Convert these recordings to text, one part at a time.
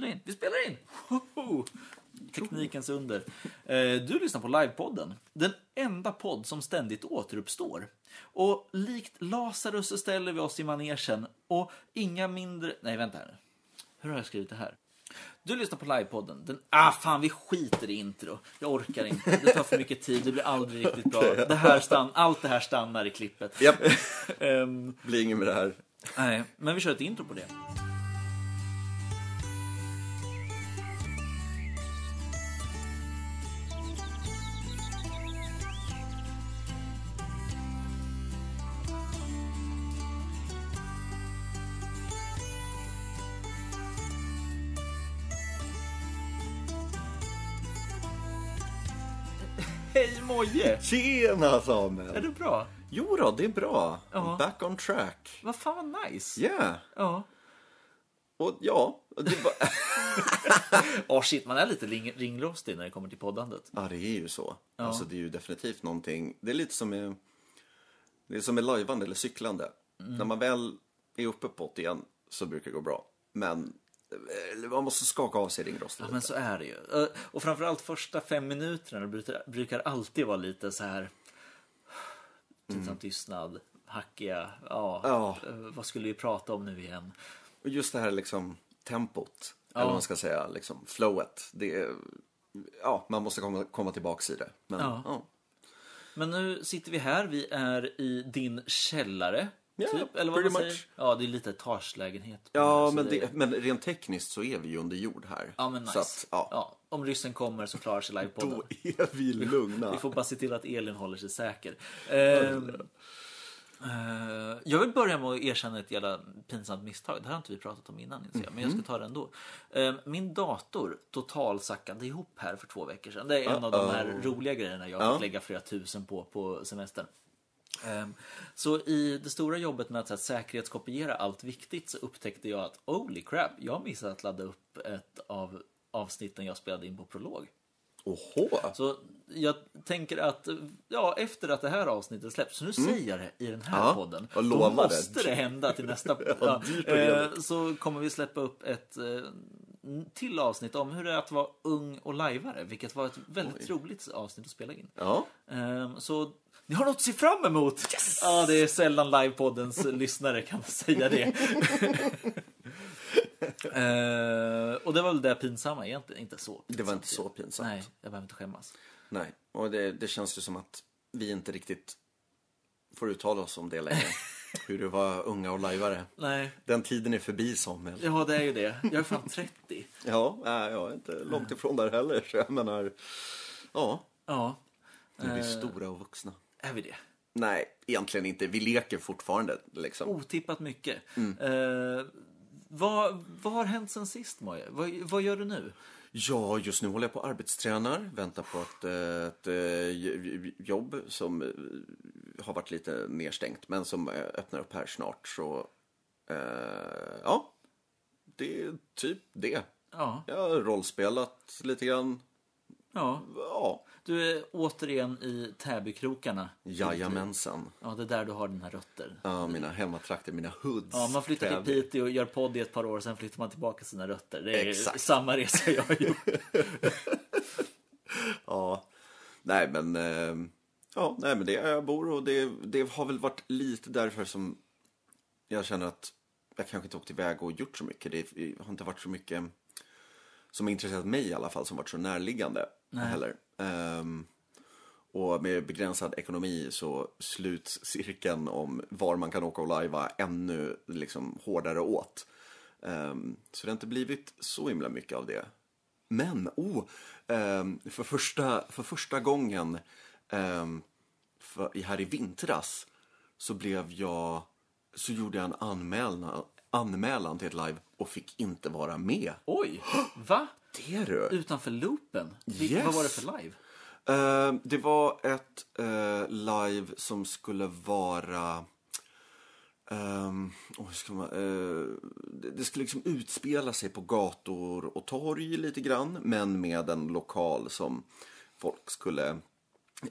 spelar in. Vi spelar in! Hoho! Teknikens under. Eh, Du lyssnar på livepodden. Den enda podd som ständigt återuppstår. Och likt Lazarus ställer vi oss i manegen och inga mindre... Nej, vänta här. Hur har jag skrivit det här? Du lyssnar på livepodden. Den... Ah, fan, vi skiter i intro. Jag orkar inte. Det tar för mycket tid. Det blir aldrig riktigt bra. Det här stann... Allt det här stannar i klippet. Japp, Ehm, blir inget med det här. nej, men vi kör ett intro på det. Moje! Tjena Samuel! Är det bra? Jo då, det är bra. Ja. Back on track. Vad fan vad nice. Yeah. Ja. Och ja, det var... Åh shit, man är lite ring- ringrostig när det kommer till poddandet. ja, det är ju så. Ja. Alltså det är ju definitivt någonting. Det är lite som med, det är som med lajvande eller cyklande. Mm. När man väl är uppe på det igen så brukar det gå bra. Men man måste skaka av sig ringrostet Ja, men så är det ju. Eh, Och framförallt första fem minuterna brukar, alltid vara lite så här pinsam tystnad, hackiga, ja, Ja. eh, vad skulle vi prata om nu igen? Och just det här liksom tempot, Ja. eller vad man ska säga, liksom flowet. Det är, ja, man måste komma, komma tillbaks i det. Men, ja. Men nu sitter vi här, vi är i din källare. Ja, typ, eller vad man säger. much. Ja, det är lite etagelägenhet. Ja, men, det, men rent tekniskt så är vi ju under jord här. Ja, men nice. Så att, ja, Ja, om ryssen kommer så klarar sig livepodden. då är vi lugna. Vi får bara se till att Elin håller sig säker. Ehm, eh, jag vill börja med att erkänna ett jävla pinsamt misstag. Det här har inte vi pratat om innan, inser jag, men jag ska ta det ändå. Ehm, min dator totalsackade ihop här för två veckor sedan. Det är en av de här roliga grejerna jag Ja. fick lägga flera tusen på på semestern. Ehm, Så i det stora jobbet med att här, säkerhetskopiera allt viktigt så upptäckte jag att holy crap, jag har missat att ladda upp ett av avsnitten jag spelade in på prolog. Oho! Så jag tänker att ja, efter att det här avsnittet släpps, så nu säger jag det i den här Mm. Ja, podden. Då måste det. hända till nästa Ja, eh. Så kommer vi släppa upp ett eh, till avsnitt om hur det är att vara ung och lajvare, vilket var ett väldigt roligt avsnitt att spela in. Ja, Ehm, Så ni har något att se fram emot! Ja, det är sällan livepoddens lyssnare kan säga det. Ehm, och det var väl det pinsamma egentligen, inte så pinsamt. det var inte så pinsamt. Nej, jag behöver inte skämmas. Nej, och det, det känns ju som att vi inte riktigt får uttala oss om det längre. Hur det var unga och lajvare. Nej, Den tiden är förbi, Samuel. ja det är ju det. Jag är fan 30. Ja, nej, jag är inte långt ifrån där heller. Så jag menar, ja, Ja, nu är vi Eh. stora och vuxna. Är vi det? Nej, egentligen inte. Vi leker fortfarande liksom. Otippat mycket. Mm. Eh, vad, vad har hänt sen sist, Moje? Vad, vad gör du nu? Ja, just nu håller jag på och arbetstränar. Väntar på ett, eh, ett, eh, j- jobb som eh, har varit lite nedstängt, men som eh, öppnar upp här snart. Så, eh, ja, det är typ det. Ja, Jag har rollspelat lite grann. Ja. Ja, Du är återigen i Täbykrokarna. jajamensan. Ja, det är där du har dina rötter. Ja, mina hemmatrakter, mina hoods. Ja, man flyttar till. Piteå och gör podd i ett par år, sen flyttar man tillbaka till sina rötter. Det är Exakt. samma resa jag har gjort. Ja, nej men, eh, ja, nej men det är jag bor och det, det har väl varit lite därför som jag känner att jag kanske inte åkt iväg och gjort så mycket. Det har inte varit så mycket som har intresserat mig i alla fall, som varit så närliggande heller. Ehm, och med begränsad ekonomi så sluts cirkeln om var man kan åka och lajva ännu liksom hårdare åt. Ehm, så det har inte blivit så himla mycket av det. Men, oh, ehm, för, första, för första gången ehm, för, här i vintras så blev jag, så gjorde jag en anmälan, anmälan till ett live och fick inte vara med. Oj, va? Det du! Utanför loopen? Vil- Yes. Vad var det för live? Eh, det var ett eh, live som skulle vara... oj, hur ska man, eh, det, det skulle liksom utspela sig på gator och torg lite grann, men med en lokal som folk skulle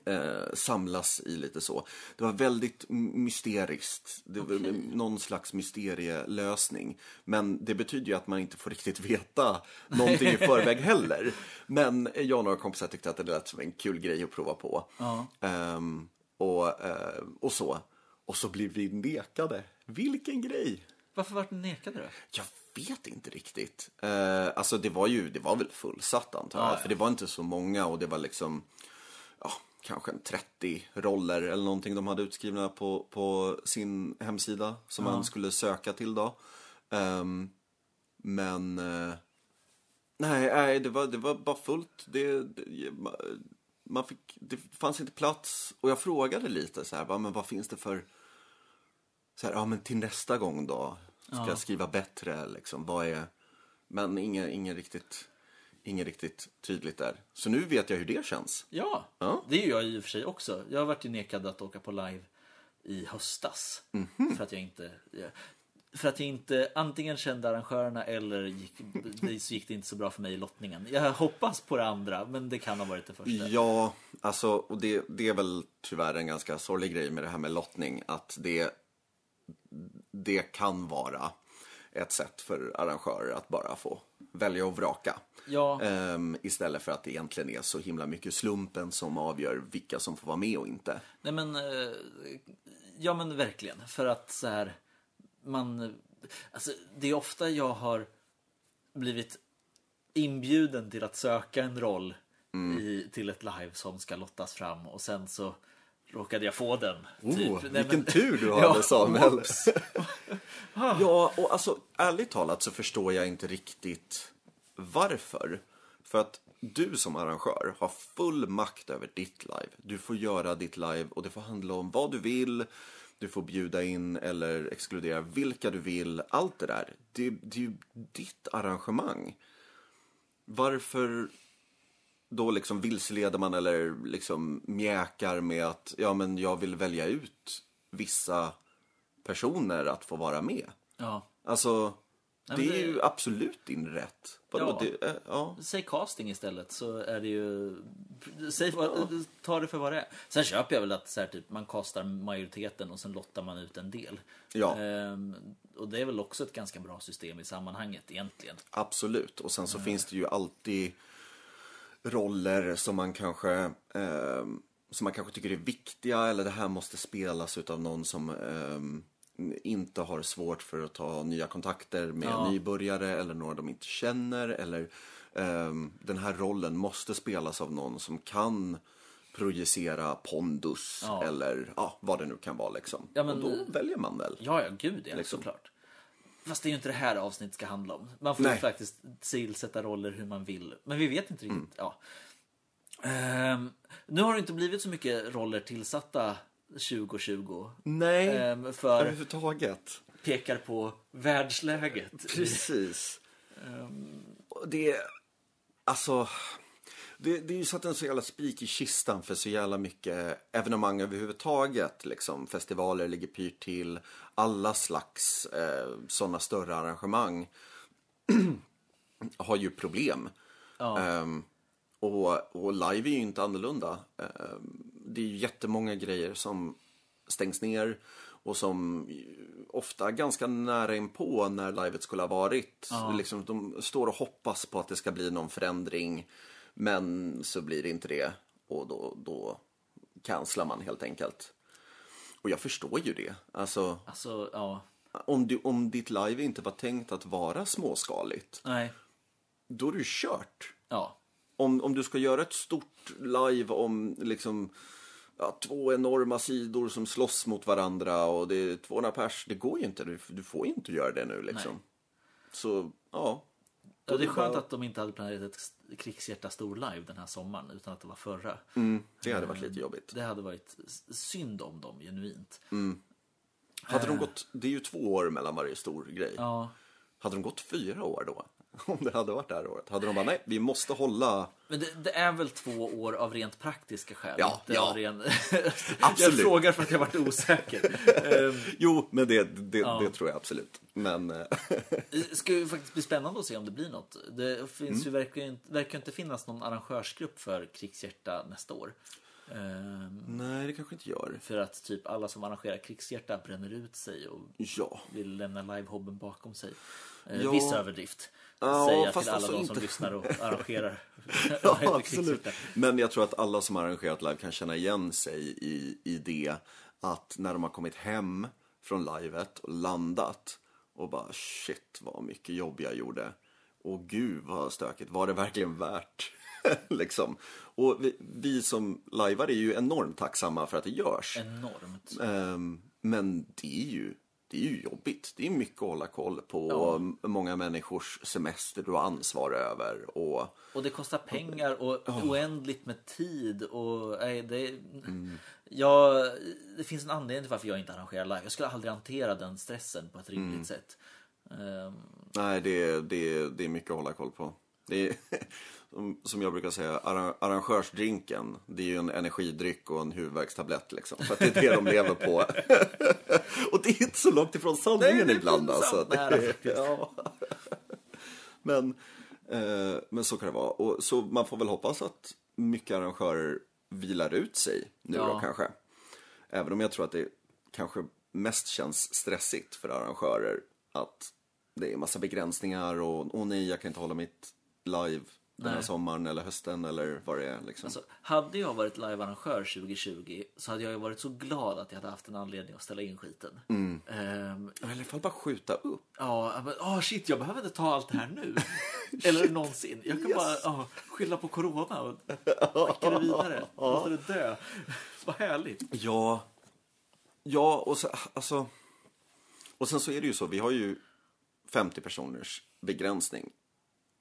eh, samlas i lite så. Det var väldigt mysteriskt. Det var Okej. någon slags mysterielösning. Men det betyder ju att man inte får riktigt veta någonting i förväg heller. Men jag och några kompisar tyckte att det lät som en kul grej att prova på. Ja. Ehm, och, eh, och så. Och så blir vi nekade. Vilken grej! Varför vart ni nekade då? Jag vet inte riktigt. Eh, alltså det var ju, det var väl fullsatt antar jag. Ja, ja. För det var inte så många och det var liksom, ja, kanske en 30 roller eller någonting de hade utskrivna på, på sin hemsida som man skulle söka till då. Ehm, men, eh, nej, nej det, var, det var bara fullt. Det, det, ma- man fick, det fanns inte plats. Och jag frågade lite så här, men vad finns det för så här, ja men till nästa gång då? Ska jag skriva bättre liksom, vad är men inget, inget riktigt inget riktigt tydligt där. Så nu vet jag hur det känns. Ja, Ja. det är ju jag i och för sig också. Jag har varit nekad att åka på live i höstas. Mhm. För att jag inte... För att jag inte antingen kände arrangörerna eller gick, så gick det inte så bra för mig i lottningen. Jag hoppas på det andra, men det kan ha varit det första. Ja, alltså, och det, det är väl tyvärr en ganska sorglig grej med det här med lottning. Att det, det kan vara ett sätt för arrangörer att bara få välja och vraka. Ja, Ehm, istället för att det egentligen är så himla mycket slumpen som avgör vilka som får vara med och inte. nej men... eh, Ja men verkligen. För att så här... Man... Alltså, det är ofta jag har blivit inbjuden till att söka en roll Mm. i, till ett live som ska lottas fram och sen så råkade jag få den. Oh, typ. Nej, vilken men- tur du Ja, hade Samuel. whoops. ja, och alltså ärligt talat så förstår jag inte riktigt varför. För att du som arrangör har full makt över ditt live. Du får göra ditt live och det får handla om vad du vill. Du får bjuda in eller exkludera vilka du vill. Allt det där. Det, det är ju ditt arrangemang. Varför då liksom vilseleder man eller liksom mjäkar med att ja, men jag vill välja ut vissa personer att få vara med. Ja. Alltså, Nej, det är det- ju absolut din rätt. Vadå? Ja. Det, eh, ja. Säg casting istället så är det ju... Säg vad, ta det för vad det är. Sen köper jag väl att så här, typ, man castar majoriteten och sen lottar man ut en del. Ja. Ehm, och det är väl också ett ganska bra system i sammanhanget egentligen. Absolut. Och sen så finns det ju alltid roller som man kanske eh, som man kanske tycker är viktiga eller det här måste spelas utav någon som eh, inte har svårt för att ta nya kontakter med Ja. nybörjare eller några de inte känner eller eh, den här rollen måste spelas av någon som kan projicera pondus Ja. eller ja, vad det nu kan vara liksom. Ja, men- och då väljer man väl. Ja, ja, gud ja, Liksom. såklart. Fast det är ju inte det här avsnittet ska handla om. Man får Nej. ju faktiskt tillsätta roller hur man vill. Men vi vet inte Mm. riktigt. Ja. Ehm, nu har det inte blivit så mycket roller tillsatta 2020. Nej, Ehm, för överhuvudtaget. pekar på världsläget. Precis. Och det, alltså, det, det är ju satt en så jävla spik i kistan för så jävla mycket evenemang överhuvudtaget. Liksom, festivaler ligger pyrt till, alla slags eh, sådana större arrangemang har ju problem. Ja. Ehm, och, och live är ju inte annorlunda. Ehm, det är ju jättemånga grejer som stängs ner och som ofta ganska nära inpå när livet skulle ha varit. Liksom, de står och hoppas på att det ska bli någon förändring men så blir det inte det och då, då cancelar man helt enkelt. Och jag förstår ju det. Alltså, Alltså, ja. om, du, om ditt live inte var tänkt att vara småskaligt, Nej. då är ju kört Ja. om, om du ska göra ett stort live om liksom ja, två enorma sidor som slåss mot varandra och det är 200 pers, det går ju inte. Du, du får ju inte göra det nu liksom. Nej. Så, ja. Ja, det är skönt att de inte hade planerat ett krigshjärta stor live den här sommaren utan att det var förra. Mm, det hade varit lite jobbigt. Det hade varit synd om dem genuint. Hade de gått, det är ju två år mellan varje stor grej. Ja. Hade de gått fyra år då? Om det hade varit det här året. Hade de bara, nej, vi måste hålla... Men det, det är väl två år av rent praktiska skäl? Ja, ja. ren... Absolut. jag frågar för att jag varit osäker. Ehm, Jo, men det, det, Ja. det tror jag absolut. Men, eh, Det ska ju faktiskt bli spännande att se om det blir något. Det finns Mm. ju inte- verkar inte finnas någon arrangörsgrupp för Krigshjärta nästa år. Ehm, Nej, det kanske inte gör. för att typ alla som arrangerar krigshjärta bränner ut sig och Ja. vill lämna livehobben bakom sig. Eh, Ja. Viss överdrift. Ja, fast till alla alltså de som inte- lyssnar och arrangerar. Ja, absolut. Men jag tror att alla som har arrangerat live kan känna igen sig i, i det att när de har kommit hem från livet och landat och bara shit vad mycket jobb jag gjorde. Och gud vad stökigt, var det verkligen värt? liksom. Och vi, vi som lajvar är ju enormt tacksamma för att det görs. Enormt. Ehm, men det är ju det är ju jobbigt. Det är mycket att hålla koll på. Ja. Många människors semester du har ansvar över. Och Och det kostar pengar och oändligt med tid. Och, nej, det, Mm. ja, det finns en anledning till varför jag inte arrangerar live. Jag skulle aldrig hantera den stressen på ett rimligt Mm. sätt. Ehm, Nej, det, det, det är mycket att hålla koll på. Det är, som- jag brukar säga, arra- arrangörsdrinken, det är ju en energidryck och en huvudvärkstablett liksom. För att det är det de lever på. och det är inte så långt ifrån sanningen Nej, ibland alltså. Det är- faktiskt. ja. men, eh, men så kan det vara. Och, så man får väl hoppas att mycket arrangörer vilar ut sig nu då Ja. kanske. Även om jag tror att det kanske mest känns stressigt för arrangörer att det är massa begränsningar och åh nej, jag kan inte hålla mitt live den här Nej. sommaren eller hösten eller vad det är. Liksom. Alltså, hade jag varit livearrangör 2020 så hade jag ju varit så glad att jag hade haft en anledning att ställa in skiten. Mm. Ehm, Eller i alla fall bara skjuta upp. ja, men oh shit, jag behöver inte ta allt det här nu. Eller någonsin. Jag kan bara oh, skylla på corona och skicka det vidare. Låta det dö. Vad härligt. Ja, ja och, så, alltså, och sen så är det ju så, vi har ju 50 personers begränsning.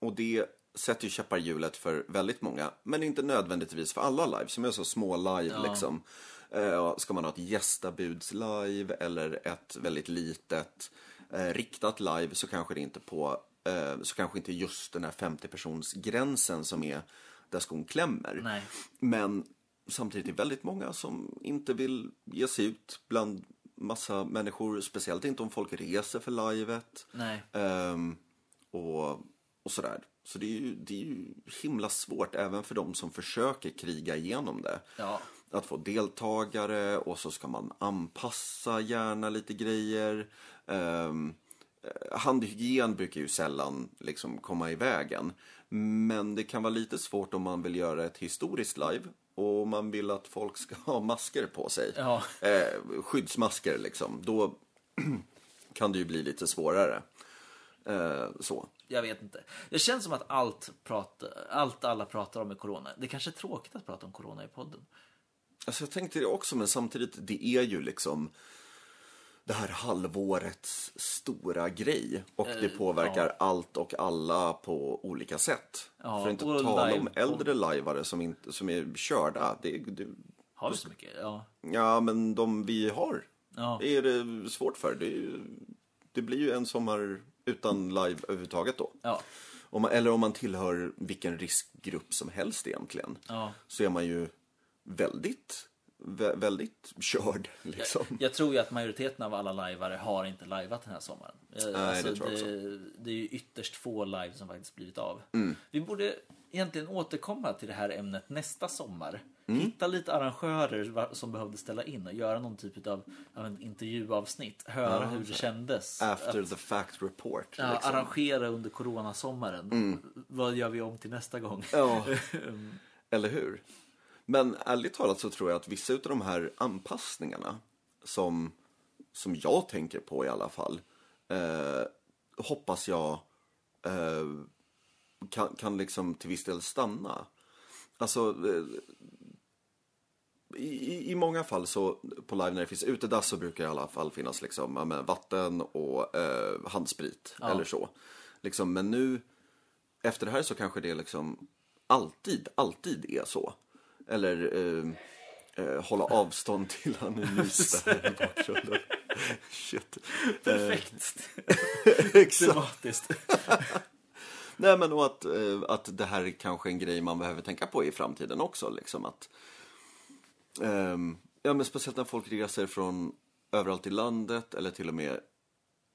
Och det sätter ju käppar hjulet för väldigt många, men inte nödvändigtvis för alla live som är så små live Ja. liksom. Eh, ska man ha ett gästabuds-live eller ett väldigt litet eh, riktat live så kanske det inte på eh, så kanske inte just den här 50-personsgränsen som är där skon klämmer. Nej. Men samtidigt är det väldigt många som inte vill ge sig ut bland massa människor. Speciellt inte om folk reser för livet. Nej. Ehm, och, och sådär. Så det är, ju, det är ju himla svårt även för de som försöker kriga igenom det. Ja. Att få deltagare och så ska man anpassa gärna lite grejer. Um, handhygien brukar ju sällan liksom komma i vägen. Men det kan vara lite svårt om man vill göra ett historiskt live och man vill att folk ska ha masker på sig. Ja. Eh, skyddsmasker liksom. Då kan det ju bli lite svårare. Eh, så. Jag vet inte. Det känns som att allt, prat, allt alla pratar om är corona. Det kanske är tråkigt att prata om corona i podden. Alltså jag tänkte det också, men samtidigt, det är ju liksom det här halvårets stora grej. Och det påverkar allt och alla på olika sätt. Ja, För att inte tala om äldre lajvare som, inte, som är körda. Det, det, Har vi så mycket? Ja. ja, men de vi har Ja. är det svårt för. Det, det blir ju en sommar utan live överhuvudtaget då. Ja. Om man, eller om man tillhör vilken riskgrupp som helst egentligen. Ja. Så är man ju väldigt, vä- väldigt körd liksom. Jag tror ju att majoriteten av alla lajvare har inte lajvat den här sommaren. Eh, Nej, det tror jag det, det är ju ytterst få live som faktiskt blivit av. Mm. Vi borde egentligen återkomma till det här ämnet nästa sommar. Mm. Hitta lite arrangörer som behövde ställa in och göra någon typ av, intervjuavsnitt. Höra hur det kändes. After att the fact report. ja, liksom. arrangera under coronasommaren. Vad gör vi om till nästa gång? Ja, eller hur? Men ärligt talat så tror jag att vissa av de här anpassningarna som, som jag tänker på i alla fall eh, hoppas jag eh, kan, kan liksom till viss del stanna. Alltså, eh, i, i- i många fall så på live när det finns utedass så brukar det i alla fall finnas liksom, ja, men vatten och eh, handsprit eller så. Liksom, men nu efter det här så kanske det liksom alltid, alltid är så. Eller eh, eh, hålla avstånd till han är nys där i bakgrunden. Shit. Perfekt. Exakt. Dramatiskt. Nej men och att, eh, att det här är kanske en grej man behöver tänka på i framtiden också. Liksom att, ehm, ja men speciellt när folk reser från överallt i landet eller till och med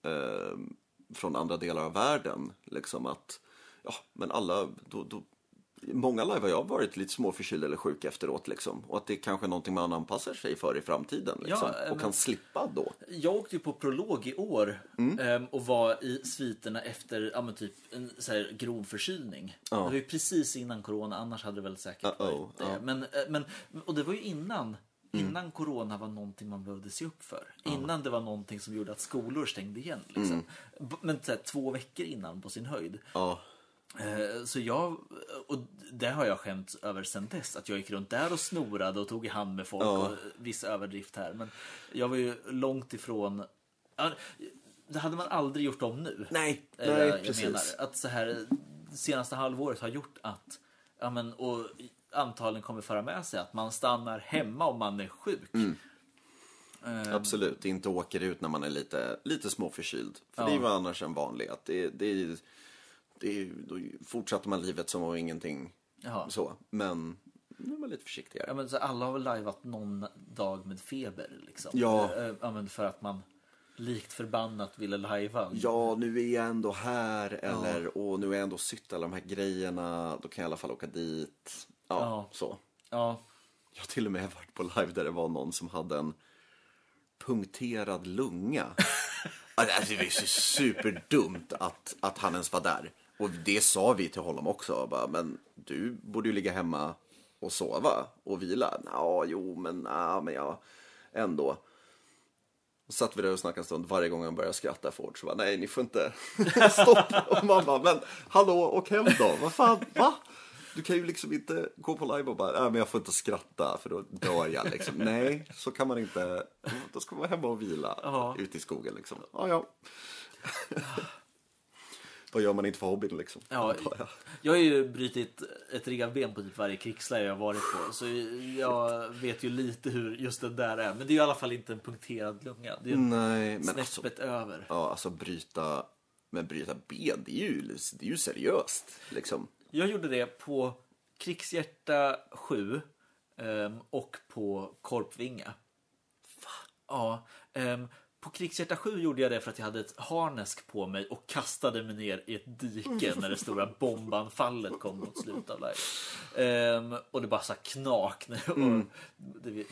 ehm, från andra delar av världen. Liksom att, ja men alla, då, då många live har jag varit lite småförkyld eller sjuk efteråt liksom. Och att det är kanske är någonting man anpassar sig för i framtiden liksom. Ja, och men- kan slippa då. Jag åkte ju på prolog i år Mm. ehm, och var i sviterna efter ja, typ en så här grov förkylning. Ja. Det var ju precis innan corona, annars hade det väl säkert varit det. ja. Men, eh, men, och det var ju innan. Mm. Innan corona var någonting man behövde se upp för. Innan det var någonting som gjorde att skolor stängde igen. Liksom. Mm. Men här, två veckor innan på sin höjd. Eh, Så jag, och det har jag skämts över sen dess, att jag gick runt där och snorade och tog i hand med folk Ja. och viss överdrift här. Men jag var ju långt ifrån, det hade man aldrig gjort om nu. nej, nej jag precis. menar att så här, senaste halvåret har gjort att, ja men, och antagligen kommer föra med sig att man stannar hemma om man är sjuk. Mm. Eh, Absolut, inte åker ut när man är lite, lite småförkyld. För Ja. det är ju annars en vanlig. Att det, det, är- det är, då fortsätter man livet som om ingenting Ja. så. Men nu är man lite försiktigare. Ja, men så alla har väl lajvat någon dag med feber liksom. Ja. Eh, Ja, men för att man likt förbannat ville lajva. Ja, nu är jag ändå här. Eller, och nu är jag ändå sytt alla de här grejerna. Då kan jag i alla fall åka dit. Ja, Ja. så. Ja. Jag har till och med varit på live där det var någon som hade en punkterad lunga. Alltså, det var ju så superdumt att, att han ens var där. Och det sa vi till honom också. Bara, men du borde ju ligga hemma och sova och vila. Ja, jo, men, ja, men jag ändå. Och satt vi där och snackade en stund. Varje gång han började skratta fort så bara, nej, ni får inte stopp. Och man bara, men hallå, åk hem då. Vad fan, va? Du kan ju liksom inte gå på live och bara, nej men jag får inte skratta för då dör jag liksom. Nej, så kan man inte. Då ska man vara hemma och vila Ja. ute i skogen liksom. Ja, ja. Vad gör man inte för hobbyn liksom? Ja, jag. har ju brutit ett revben på typ varje krigsläger jag varit på. Så jag vet ju lite hur just den där är. Men det är ju i alla fall inte en punkterad lunga. Det är Nej, men alltså, över. ja, alltså bryta, men bryta ben, det är ju, det är ju seriöst liksom. Jag gjorde det på Krigshjärta 7 ehm, och på Korpvinga. Ja, ehm, på Krigshjärta 7 gjorde jag det för att jag hade ett harnesk på mig och kastade mig ner i ett dike när det stora bombanfallet kom mot slutet av live. Ehm, och det bara så knak och det, det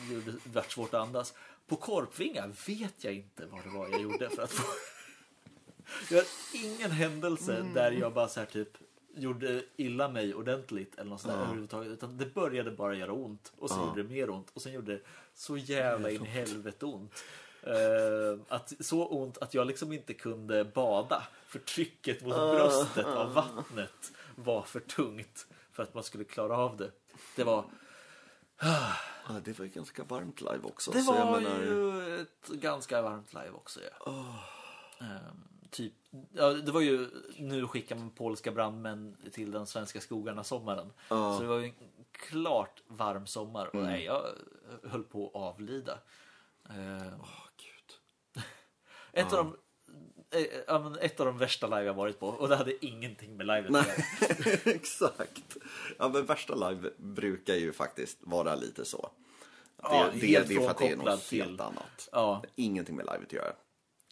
det var svårt att andas. På Korpvinga vet jag inte vad det var jag gjorde för att få det var ingen händelse där jag bara så här typ gjorde illa mig ordentligt eller något sånt där överhuvudtaget. Utan det började bara göra ont och så gjorde det mer ont och sen gjorde det så jävla in i helvete ont. Eh, att, så ont att jag liksom inte kunde bada för trycket mot bröstet av vattnet var för tungt för att man skulle klara av det. Det var, Ja, det var ju ganska varmt live också. det så var menar, ju ett ganska varmt live också. Ja. Ehm, typ, ja, det var ju, nu skickar man polska brandmän till den svenska skogarna sommaren. Så det var ju en klart varm sommar och nej, jag höll på att avlida. Åh, gud. Ett, av de, eh, men ett av de värsta live jag varit på och det hade ingenting med livet att göra. Exakt. Ja, men värsta live brukar ju faktiskt vara lite så. Det, Ja, det, helt det är för att det är något helt till- annat. Ja. Ingenting med livet att göra.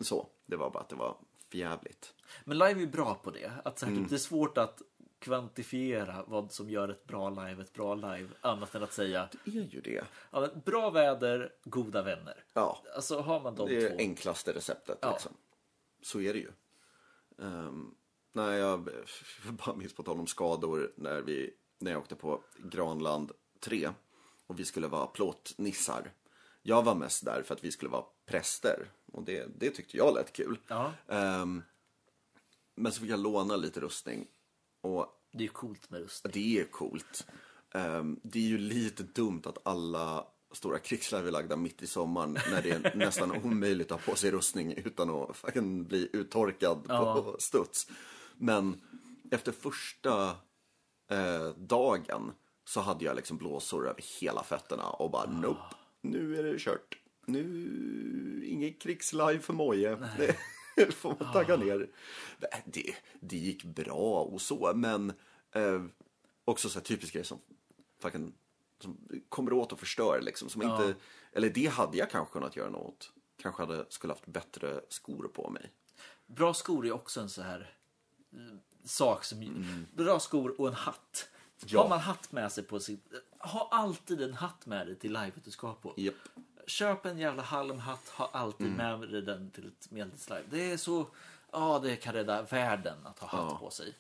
Så, det var bara att det var förjävligt. Men live är bra på det. Att så här, typ, det är svårt att kvantifiera vad som gör ett bra live ett bra live. Annat än att säga Det är ju det. ja, men bra väder, goda vänner. Ja, Alltså har man de det är två. enklaste receptet. Ja. Liksom. Så är det ju. Um, nej, jag bara minns på tal om skador när, vi, när jag åkte på Granland 3 och vi skulle vara plåtnissar. Jag var mest där för att vi skulle vara präster och det, det tyckte jag lät kul. Ja, Ehm, men så fick jag låna lite rustning och det är ju coolt med rustning. det är coolt. Ehm, det är ju lite dumt att alla stora krigsliv är lagda mitt i sommaren när det är nästan omöjligt att ha på sig rustning utan att fucking bli uttorkad Ja. på studs. Men efter första eh, dagen så hade jag liksom blåsor över hela fötterna och bara nope, nu är det kört. Nu, ingen krigslive för Moje. Får man tagga ner. Det, det gick bra och så, men eh, också så här typisk grej som fucking som kommer åt och förstör liksom. Som inte, eller det hade jag kanske kunnat göra något. Kanske hade, skulle haft bättre skor på mig. Bra skor är också en så här eh, sak som... Mm. Bra skor och en hatt Ja. Har man hatt med sig på sitt... Ha alltid en hatt med dig till livet du ska på. Japp. Köp en jävla halmhatt, ha alltid Mm. med dig den till ett medeltidslive. Det är så... Ja, det kan rädda världen att ha hatt Ja. på sig.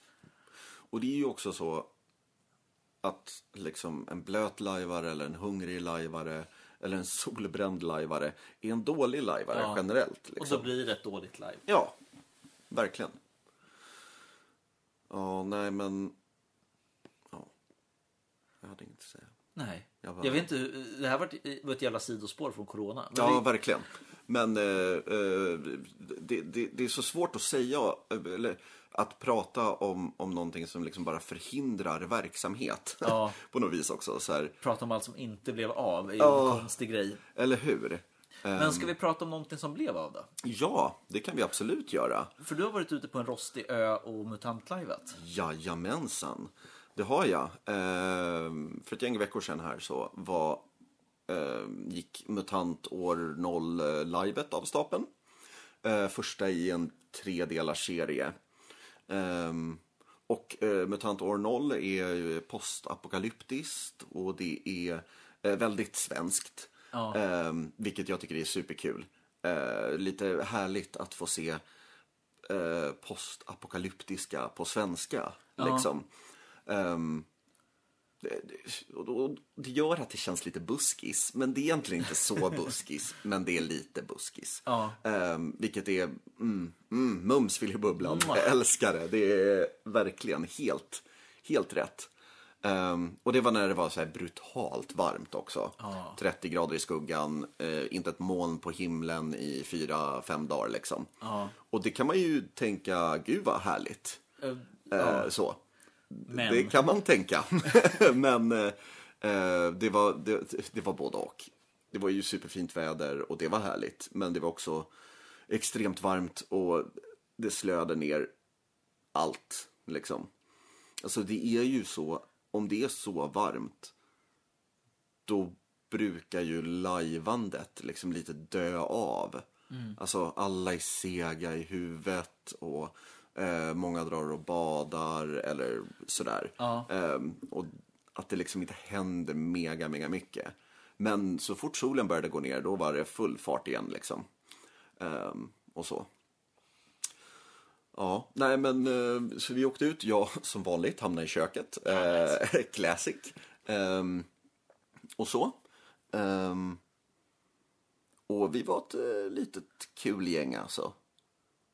Och det är ju också så att liksom en blöt lajvare eller en hungrig lajvare eller en solbränd lajvare är en dålig lajvare Ja. generellt. Och Liksom. då blir det ett dåligt live. Ja, verkligen. Ja, nej men... Ja. Jag hade inget att säga. Nej. Jag var- Jag vet inte, det här var ett, var ett jävla sidospår från corona. Men Ja, det, verkligen. Men eh, eh, det, det, det är så svårt att säga, eller att prata om, om någonting som liksom bara förhindrar verksamhet. Ja. På något vis också. Så här, prata om allt som inte blev av är ju Ja. en konstig grej. eller hur? Men ska vi prata om någonting som blev av då? Ja, det kan vi absolut göra. För du har varit ute på en rostig ö och mutantlajvat. Jajamensan, det har jag. Eh, för ett gäng veckor sedan här så var, eh, gick MUTANT år 0-livet av stapeln. Eh, första i en tredelars serie. Eh, och eh, MUTANT år 0 är postapokalyptiskt och det är eh, väldigt svenskt. Ja. Eh, vilket jag tycker är superkul. Eh, lite härligt att få se eh, postapokalyptiska på svenska. Liksom. Ehm, det, det, gör att det känns lite buskis, men det är egentligen inte så buskis, men det är lite buskis. Ja. Ehm, vilket är mm, mm, mums filibubblan. Mwah. Jag älskar det. Det är verkligen helt, helt rätt. Ehm, och det var när det var så här brutalt varmt också. Ja. 30 grader i skuggan, eh, inte ett moln på himlen i fyra, fem dagar liksom. Ja. Och det kan man ju tänka, gud vad härligt. Eh, Eh, så. Men, Det kan man tänka. Men eh, eh, det, var, det, det var både och. Det var ju superfint väder och det var härligt. Men det var också extremt varmt och det slöade ner allt. Liksom. Alltså det är ju så, om det är så varmt då brukar ju lajvandet liksom lite dö av. Alltså alla är sega i huvudet och eh, många drar och badar eller sådär. Ja. Ehm, och att det liksom inte händer mega, mega mycket. Men så fort solen började gå ner då var det full fart igen liksom. Ehm, och så. Ja, nej men eh, så vi åkte ut, jag som vanligt hamnade i köket. Eh, classic. Ehm, och så. Ehm, och vi var ett eh, litet kul gäng alltså.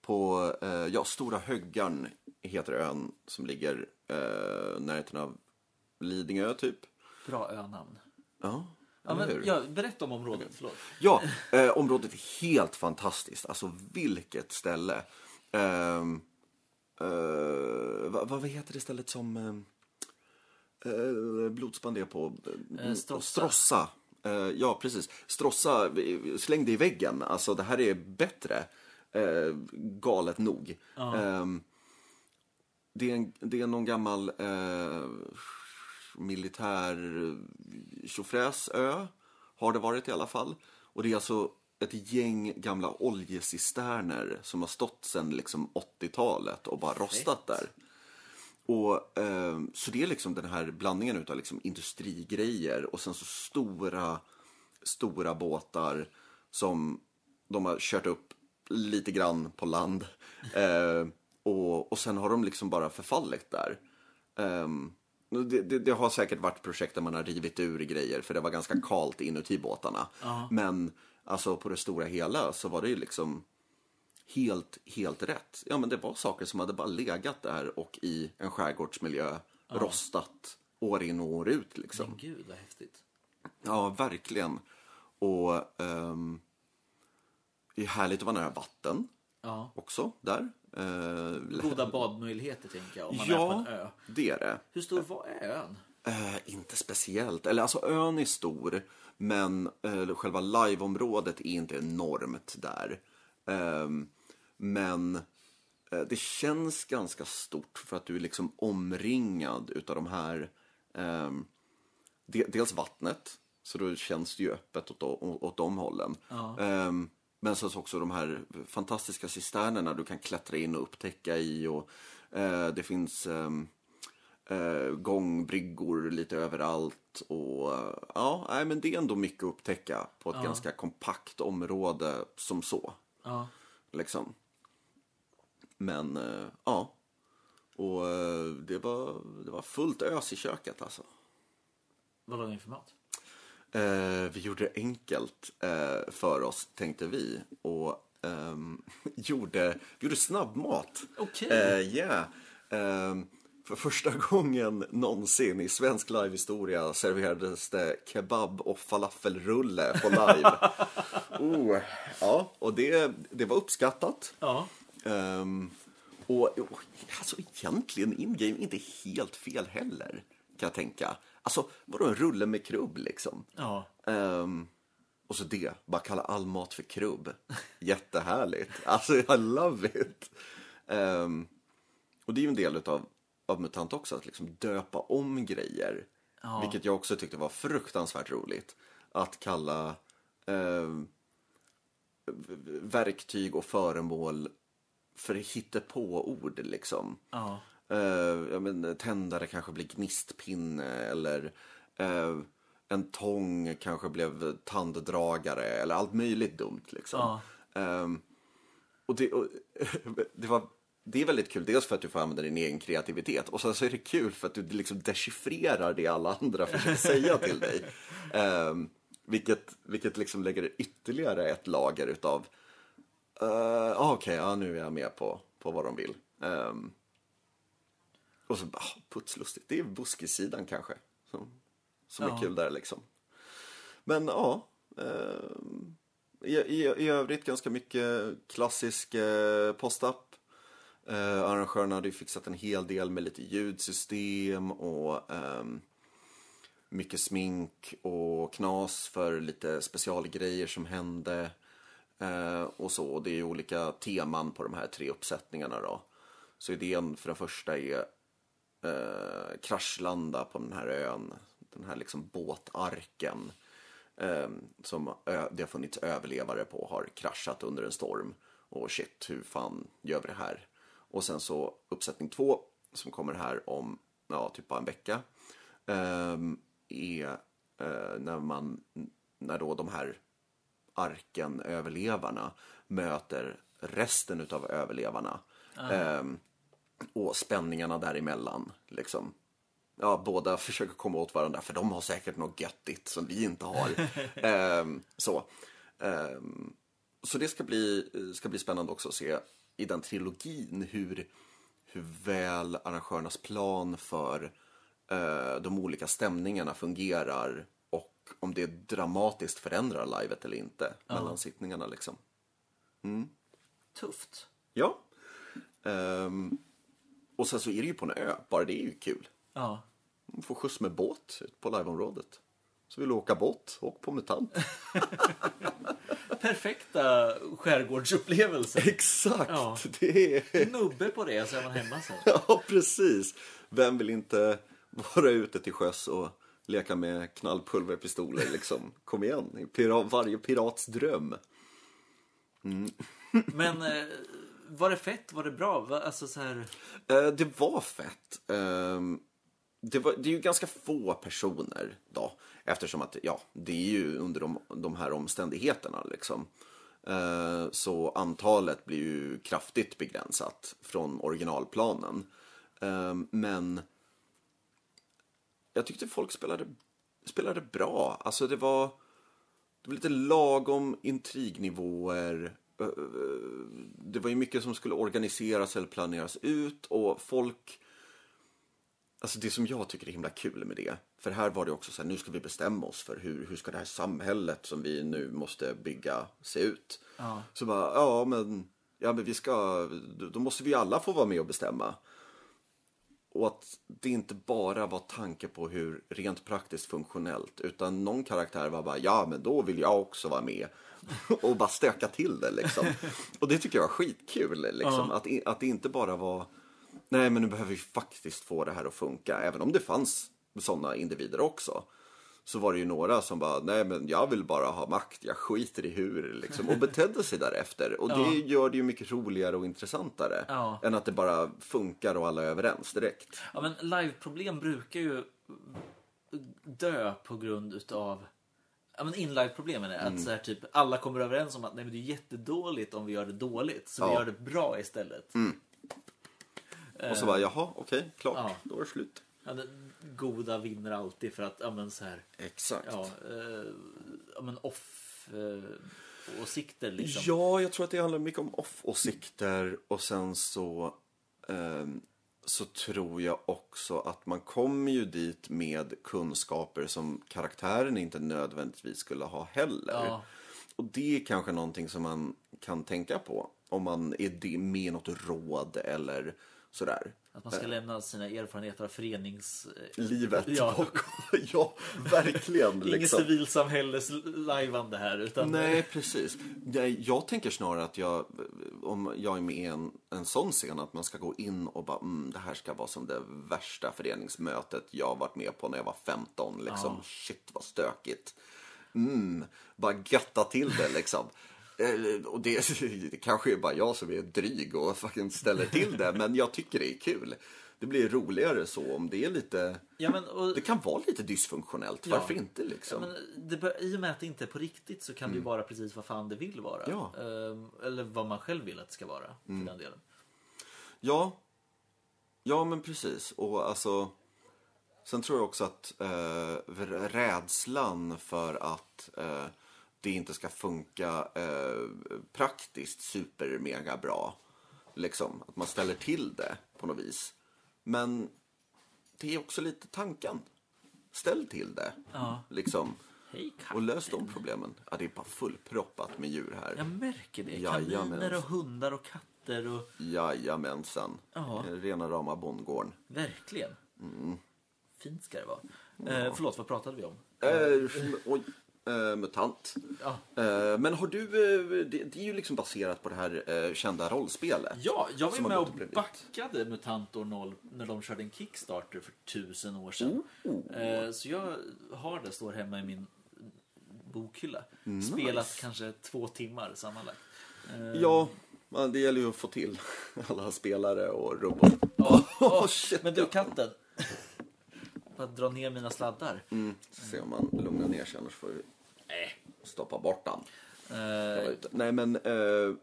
På, eh, ja, Stora Höggarn heter ön som ligger eh, närheten av Lidingö typ. bra önamn. Ja, Ja, men, ja, berätta om området, förlåt. Ja, eh, området är helt fantastiskt. Alltså vilket ställe. Ehm, eh, vad, vad heter det stället som eh, eh, blodsband är på? Eh, Stråssa. Stråssa. Eh, ja, precis. Stråssa, eh, släng det i väggen. Alltså det här är bättre. Eh, galet nog. Ehm, det, är en, det är någon gammal eh, militär tjofräsö, har det varit i alla fall. Och det är alltså ett gäng gamla oljecisterner som har stått sedan liksom 80-talet och bara rostat där. Och, eh, så det är liksom den här blandningen utav liksom industrigrejer och sen så stora, stora båtar som de har kört upp lite grann på land. Eh, och, och sen har de liksom bara förfallit där. Ehm, det, det, det har säkert varit projekt där man har rivit ur grejer för det var ganska kalt inuti båtarna. Men alltså på det stora hela så var det ju liksom helt, helt rätt. Ja men det var saker som hade bara legat där och i en skärgårdsmiljö rostat år in och år ut liksom. Men gud, vad häftigt. Ja, verkligen. Och ehm, det är härligt att vara nära vatten Ja. också där. Eh, Goda badmöjligheter, tänker jag, om man är på ja, en ö. det är det. Hur stor var ön? Eh, inte speciellt. Eller alltså ön är stor, men eh, själva liveområdet är inte enormt där. Ehm, men eh, det känns ganska stort för att du är liksom omringad utav de här ehm, de, dels vattnet, så då känns det ju öppet åt, åt, åt de hållen. Ehm, men sen så också de här fantastiska cisternerna du kan klättra in och upptäcka i. Och, eh, det finns ehm, eh, gångbryggor lite överallt. Och eh, ja, nej, men det är ändå mycket att upptäcka på ett ganska kompakt område som så. Ja. Liksom. Men eh, ja, och eh, det var, det var fullt ös i köket alltså. Vad var det för mat? Eh, vi gjorde det enkelt eh, för oss, tänkte vi. Och ehm, gjorde, gjorde snabbmat. Okej. Eh, yeah. Ehm, för första gången någonsin i svensk livehistoria serverades det kebab och falafelrulle på live. oh, ja, och det, det var uppskattat. Ja. Ehm, och, och alltså egentligen in-game inte helt fel heller, kan jag tänka. Alltså, vadå en rulle med krubb liksom? Ja. Ehm, och så det, bara kalla all mat för krubb. Jättehärligt. Alltså, I love it. Ehm, och det är ju en del utav, av MUTANT också, att liksom döpa om grejer. Ja. Vilket jag också tyckte var fruktansvärt roligt. Att kalla v- verktyg och föremål för hittepå-ord liksom. Ja. Uh, ja, men, tändare kanske blir gnistpinne eller eh, en tång kanske blev tanddragare eller allt möjligt dumt liksom. Ja. Ehm, och det, och, det, var, det är väldigt kul, dels för att du får använda din egen kreativitet och sen så är det kul för att du liksom dechiffrerar det alla andra försöker säga till dig. Ehm, vilket, vilket liksom lägger ytterligare ett lager utav uh, okej, ja, nu är jag med på, på vad de vill. Ehm, och så bara, ah, putslustigt. Det är buskisidan kanske som, som Ja. är kul där liksom. Men ja, ehm, i, i, i övrigt ganska mycket klassisk eh, post-up. Eh, arrangörerna hade ju fixat en hel del med lite ljudsystem och ehm, mycket smink och knas för lite specialgrejer som hände. Eh, och så. Och det är ju olika teman på de här tre uppsättningarna då. Så idén för den första är eh, kraschlanda på den här ön. Den här liksom båtarken. Eh, som ö- det har funnits överlevare på har kraschat under en storm. Och shit, hur fan gör vi det här? Och sen så uppsättning två som kommer här om ja, typ bara en vecka. ehm, är eh, när man, när då de här arken-överlevarna möter resten utav överlevarna. Ehm, och spänningarna däremellan. Liksom. Ja, båda försöker komma åt varandra för de har säkert något göttigt som vi inte har. Ehm, så. Ehm, så det ska bli, ska bli spännande också att se i den trilogin hur, hur väl arrangörernas plan för eh, de olika stämningarna fungerar och om det dramatiskt förändrar livet eller inte mellan sittningarna. Liksom. Tufft. Ja. Ehm, och sen så är det ju på en ö, bara det är ju kul. Ja. Man får skjuts med båt ut på liveområdet. Så vill du åka båt, åk på MUTANT. Perfekta skärgårdsupplevelser. Exakt! Ja. Det är... Nubbe på det så är man hemma sen. Ja, precis. Vem vill inte vara ute till sjöss och leka med knallpulverpistoler liksom? Kom igen, Pira varje pirats dröm. Men eh, var det fett? Var det bra? Alltså så här... Eh, det var fett. Eh, det, var, det är ju ganska få personer då. Eftersom att, ja, det är ju under de, de här omständigheterna liksom. Eh, så antalet blir ju kraftigt begränsat från originalplanen. Ehm, men jag tyckte folk spelade, spelade bra. Alltså det var, det var lite lagom intrignivåer. Eh, Det var ju mycket som skulle organiseras eller planeras ut och folk... Alltså det som jag tycker är himla kul med det. För här var det också så här, nu ska vi bestämma oss för hur, hur ska det här samhället som vi nu måste bygga se ut. Ja. Så bara, ja men, ja men vi ska, då då måste vi alla få vara med och bestämma. Och att det inte bara var tanke på hur rent praktiskt funktionellt utan någon karaktär var bara ja men då vill jag också vara med och bara stöka till det liksom. Och det tycker jag var skitkul liksom. Att, i- att det inte bara var nej men nu behöver vi faktiskt få det här att funka även om det fanns sådana individer också. så var det ju några som bara, nej men jag vill bara ha makt, jag skiter i hur, liksom, och betedde sig därefter. Och det Ja. gör det ju mycket roligare och intressantare Ja. än att det bara funkar och alla är överens direkt. Ja, men liveproblem brukar ju dö på grund utav Ja, men inlive-problemen är Mm. att så här, typ, alla kommer överens om att nej, men det är jättedåligt om vi gör det dåligt, så vi Ja. Mm. gör det bra istället. Och så bara, jaha, okej, klart, Ja. då är det slut. Ja, det goda vinner alltid för att, ja men så här, Exakt. ja, eh, ja men off eh, åsikter liksom. Ja, jag tror att det handlar mycket om off-åsikter och sen så, ehm, så tror jag också att man kommer ju dit med kunskaper som karaktären inte nödvändigtvis skulle ha heller. Ja. Och det är kanske någonting som man kan tänka på om man är med i något råd eller sådär. Att man ska lämna sina erfarenheter av förenings... eh, Livet Ja. bakom. ja, verkligen. Inget liksom. civilsamhälles lajvande här, utan... Nej, precis. Nej, jag tänker snarare att jag, om jag är med i en, en sån scen, att man ska gå in och bara, mm, det här ska vara som det värsta föreningsmötet jag har varit med på när jag var 15. Liksom. Ja. Shit, vad stökigt. Mm, bara götta till det liksom. Eh, Och det, det kanske är bara jag som är dryg och fucking ställer till det, men jag tycker det är kul. Det blir roligare så om det är lite, Ja, men, och, det kan vara lite dysfunktionellt, Ja. varför inte liksom? Ja, men det, bör- I och med att det inte är på riktigt så kan det ju vara precis vad fan det vill vara. Ja. Ehm, eller vad man själv vill att det ska vara. För den delen. Ja, ja men precis. Och alltså, sen tror jag också att eh, rädslan för att eh, det inte ska funka eh, praktiskt super mega bra. Liksom, att man ställer till det på något vis. Men det är också lite tanken. Ställ till det. Ja. Liksom. Hej Och lös de problemen. Ja, det är bara fullproppat med djur här. Jag märker det. Jajamän. Kaniner och hundar och katter och... Jajamensan. Ja. Rena rama bondgården. Verkligen. Mm. Fint ska det vara. Eh, förlåt, vad pratade vi om? Eh, oj, eh, MUTANT. Ja. Eh, men har du, eh, det, det är ju liksom baserat på det här eh, kända rollspelet. Ja, jag var ju Som har med gått och och blivit. backade MUTANT år 0 när de körde en Kickstarter för tusen år sedan. Oh. Eh, Så jag har det, står hemma i min bokhylla. Spelat kanske två timmar sammanlagt. Eh, Ja, men det gäller ju att få till alla spelare och robot. Ja, Oh, shit. Men du, katten. Bara dra ner mina sladdar. Mm, se om man lugnar ner sig, annars får vi Stoppa bort den. Eh, Nej, men... Eh,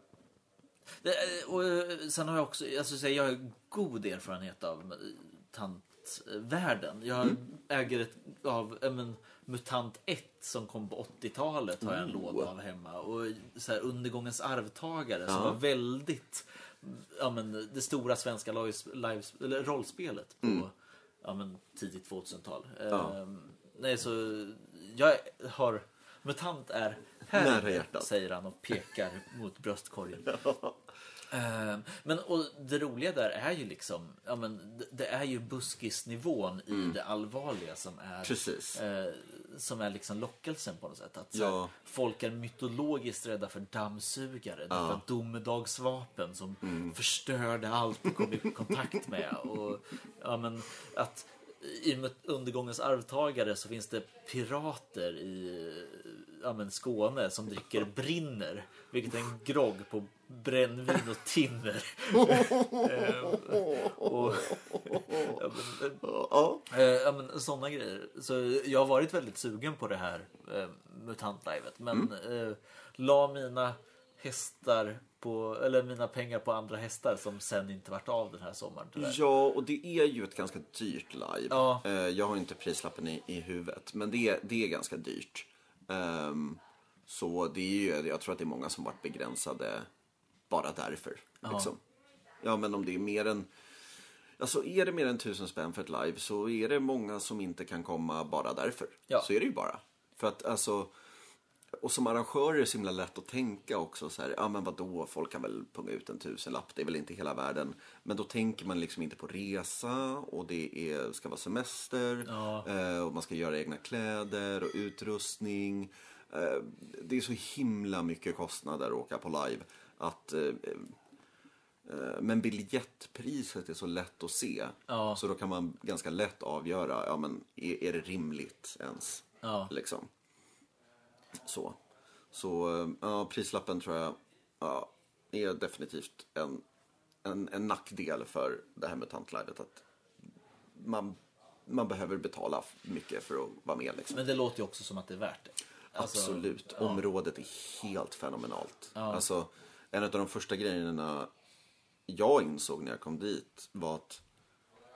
det- och eh, sen har jag också, alltså, så jag har god erfarenhet av eh, tantvärlden. Jag äger ett av, men, MUTANT 1 som kom på 80-talet har jag en låda av hemma. Och så här, Undergångens arvtagare som Ja. var väldigt, ja men det stora svenska lives, lives, rollspelet på ja, men, tidigt 2000-tal. Ja. Ehm, nej, så jag har, MUTANT är här, Nära hjärtat. säger han och pekar mot bröstkorgen. Ehm, Men och det roliga där är ju liksom, ja men det- är ju buskisnivån i det allvarliga som är, Mm. Precis. eh, som är liksom lockelsen på något sätt. Att Ja. här, folk är mytologiskt rädda för dammsugare, att domedagsvapen som Mm. förstörde allt de kom i kontakt med. Och, ja, men, att i med undergångens arvtagare så finns det pirater i ja, men Skåne som dricker brinner, vilket är en grogg på brännvin och timmer. Eh, och, ja, men, ja. Eh, ja, men sådana grejer. Så jag har varit väldigt sugen på det här eh, MUTANT-livet. Men Mm. eh, la mina hästar på, eller mina pengar på andra hästar som sen inte vart av den här sommaren. tyvärr. Ja, och det är ju ett ganska dyrt live. Ja. Eh, jag har inte prislappen i, i huvudet, men det, det är ganska dyrt. Ehm, så det är ju, jag tror att det är många som varit begränsade bara därför. Liksom. Ja, men om det är mer än... Alltså är det mer än tusen spänn för ett live så är det många som inte kan komma bara därför. Ja. Så är det ju bara. För att alltså... Och som arrangör är det så himla lätt att tänka också så här, ja men vadå, folk kan väl punga ut en tusenlapp, det är väl inte hela världen. Men då tänker man liksom inte på resa och det är, ska vara semester Ja. eh, och man ska göra egna kläder och utrustning. Eh, det är så himla mycket kostnader att åka på live att eh, men biljettpriset är så lätt att se. Ja. Så då kan man ganska lätt avgöra, ja men är, är det rimligt ens? Ja. Liksom. Så. Så eh, ja, prislappen tror jag ja, är definitivt en, en, en nackdel för det här med tantlivet. Att man, man behöver betala mycket för att vara med. Liksom. Men det låter ju också som att det är värt det. Alltså, Absolut. Området är helt fenomenalt. Alltså, en av de första grejerna jag insåg när jag kom dit var att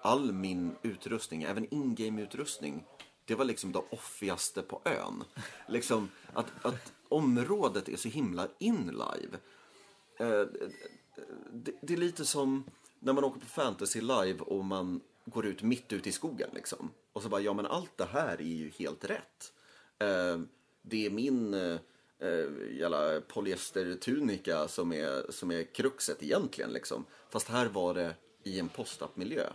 all min utrustning, även in-game-utrustning, det var liksom det offigaste på ön. Liksom att, att området är så himla inlive. Eh, det, det är lite som när man åker på fantasy live och man går ut mitt ute i skogen liksom. Och så bara, ja men allt det här är ju helt rätt. Eh, det är min eh, eh jävla polyestertunika som är, som är kruxet egentligen liksom. Fast här var det i en postapp-miljö.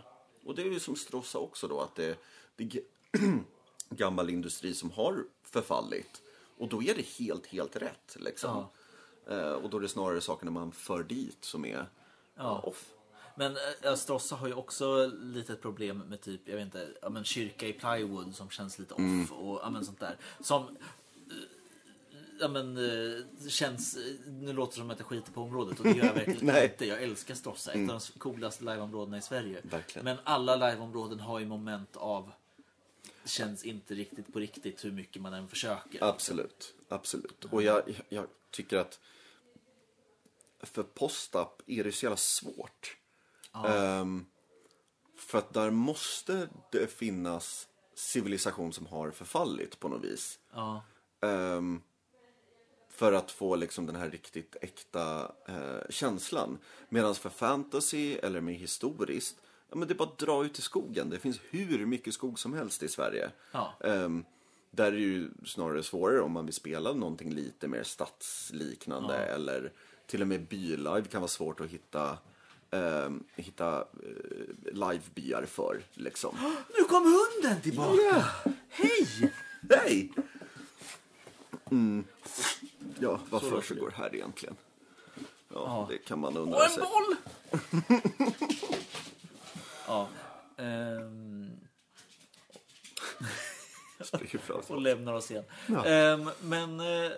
Och det är ju som Strossa också då, att det, det gammal industri som har förfallit. Och då är det helt, helt rätt liksom. Eh, och då är det snarare sakerna man för dit som är ja. off. Men äh, Strossa har ju också lite ett problem med typ, jag vet inte, ja, men kyrka i plywood som känns lite off Mm. och ja, men sånt där. Som eh, ja, men, eh, känns, nu låter det som att jag skiter på området och det gör jag verkligen. Mm. inte. Jag älskar Strossa, ett av de coolaste liveområdena i Sverige. Verkligen. Men alla liveområden har ju moment av känns inte riktigt på riktigt hur mycket man än försöker. Absolut, absolut. Och jag, jag tycker att för postapp är det så jävla svårt. Ehm, för att där måste det finnas civilisation som har förfallit på något vis. Ja. Ehm, för att få liksom den här riktigt äkta eh, känslan. Medan för fantasy eller med historiskt, ja, men det är bara att dra ut i skogen. Det finns hur mycket skog som helst i Sverige. Ja. Ehm, där är det ju snarare svårare om man vill spela någonting lite mer stadsliknande eller till och med bylive kan vara svårt att hitta, ehm, hitta eh, livebyar för. Liksom. Nu kom hunden tillbaka! Hej! Hej! Mm. Ja, vad Så försiggår här egentligen? Ja, Ja. det kan man Och undra en sig. boll! ja. ehm, och lämnar oss igen. Ja. Ehm, men, eh,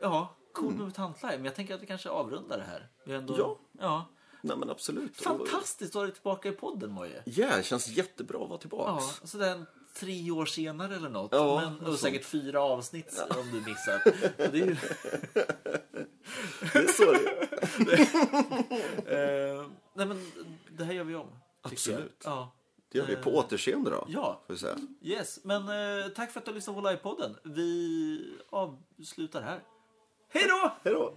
ja, cool med Tantlive. Men jag tänker att vi kanske avrundar det här. Vi ändå, Ja. ja. Nej men absolut. Fantastiskt att ha dig tillbaka i podden, Moje. Ja, det känns jättebra att vara Ja, tillbaks. sådär tre år senare eller något. Ja, men, och sånt. säkert fyra avsnitt om du missat. Det är ju, Det är så det är. eh, nej men det här gör vi om. Absolut. Ja. Det gör vi. På återseende då. Ja. Får vi säga. Yes, men eh, tack för att du har lyssnat på livepodden. Vi avslutar här. Hej då! Hej då!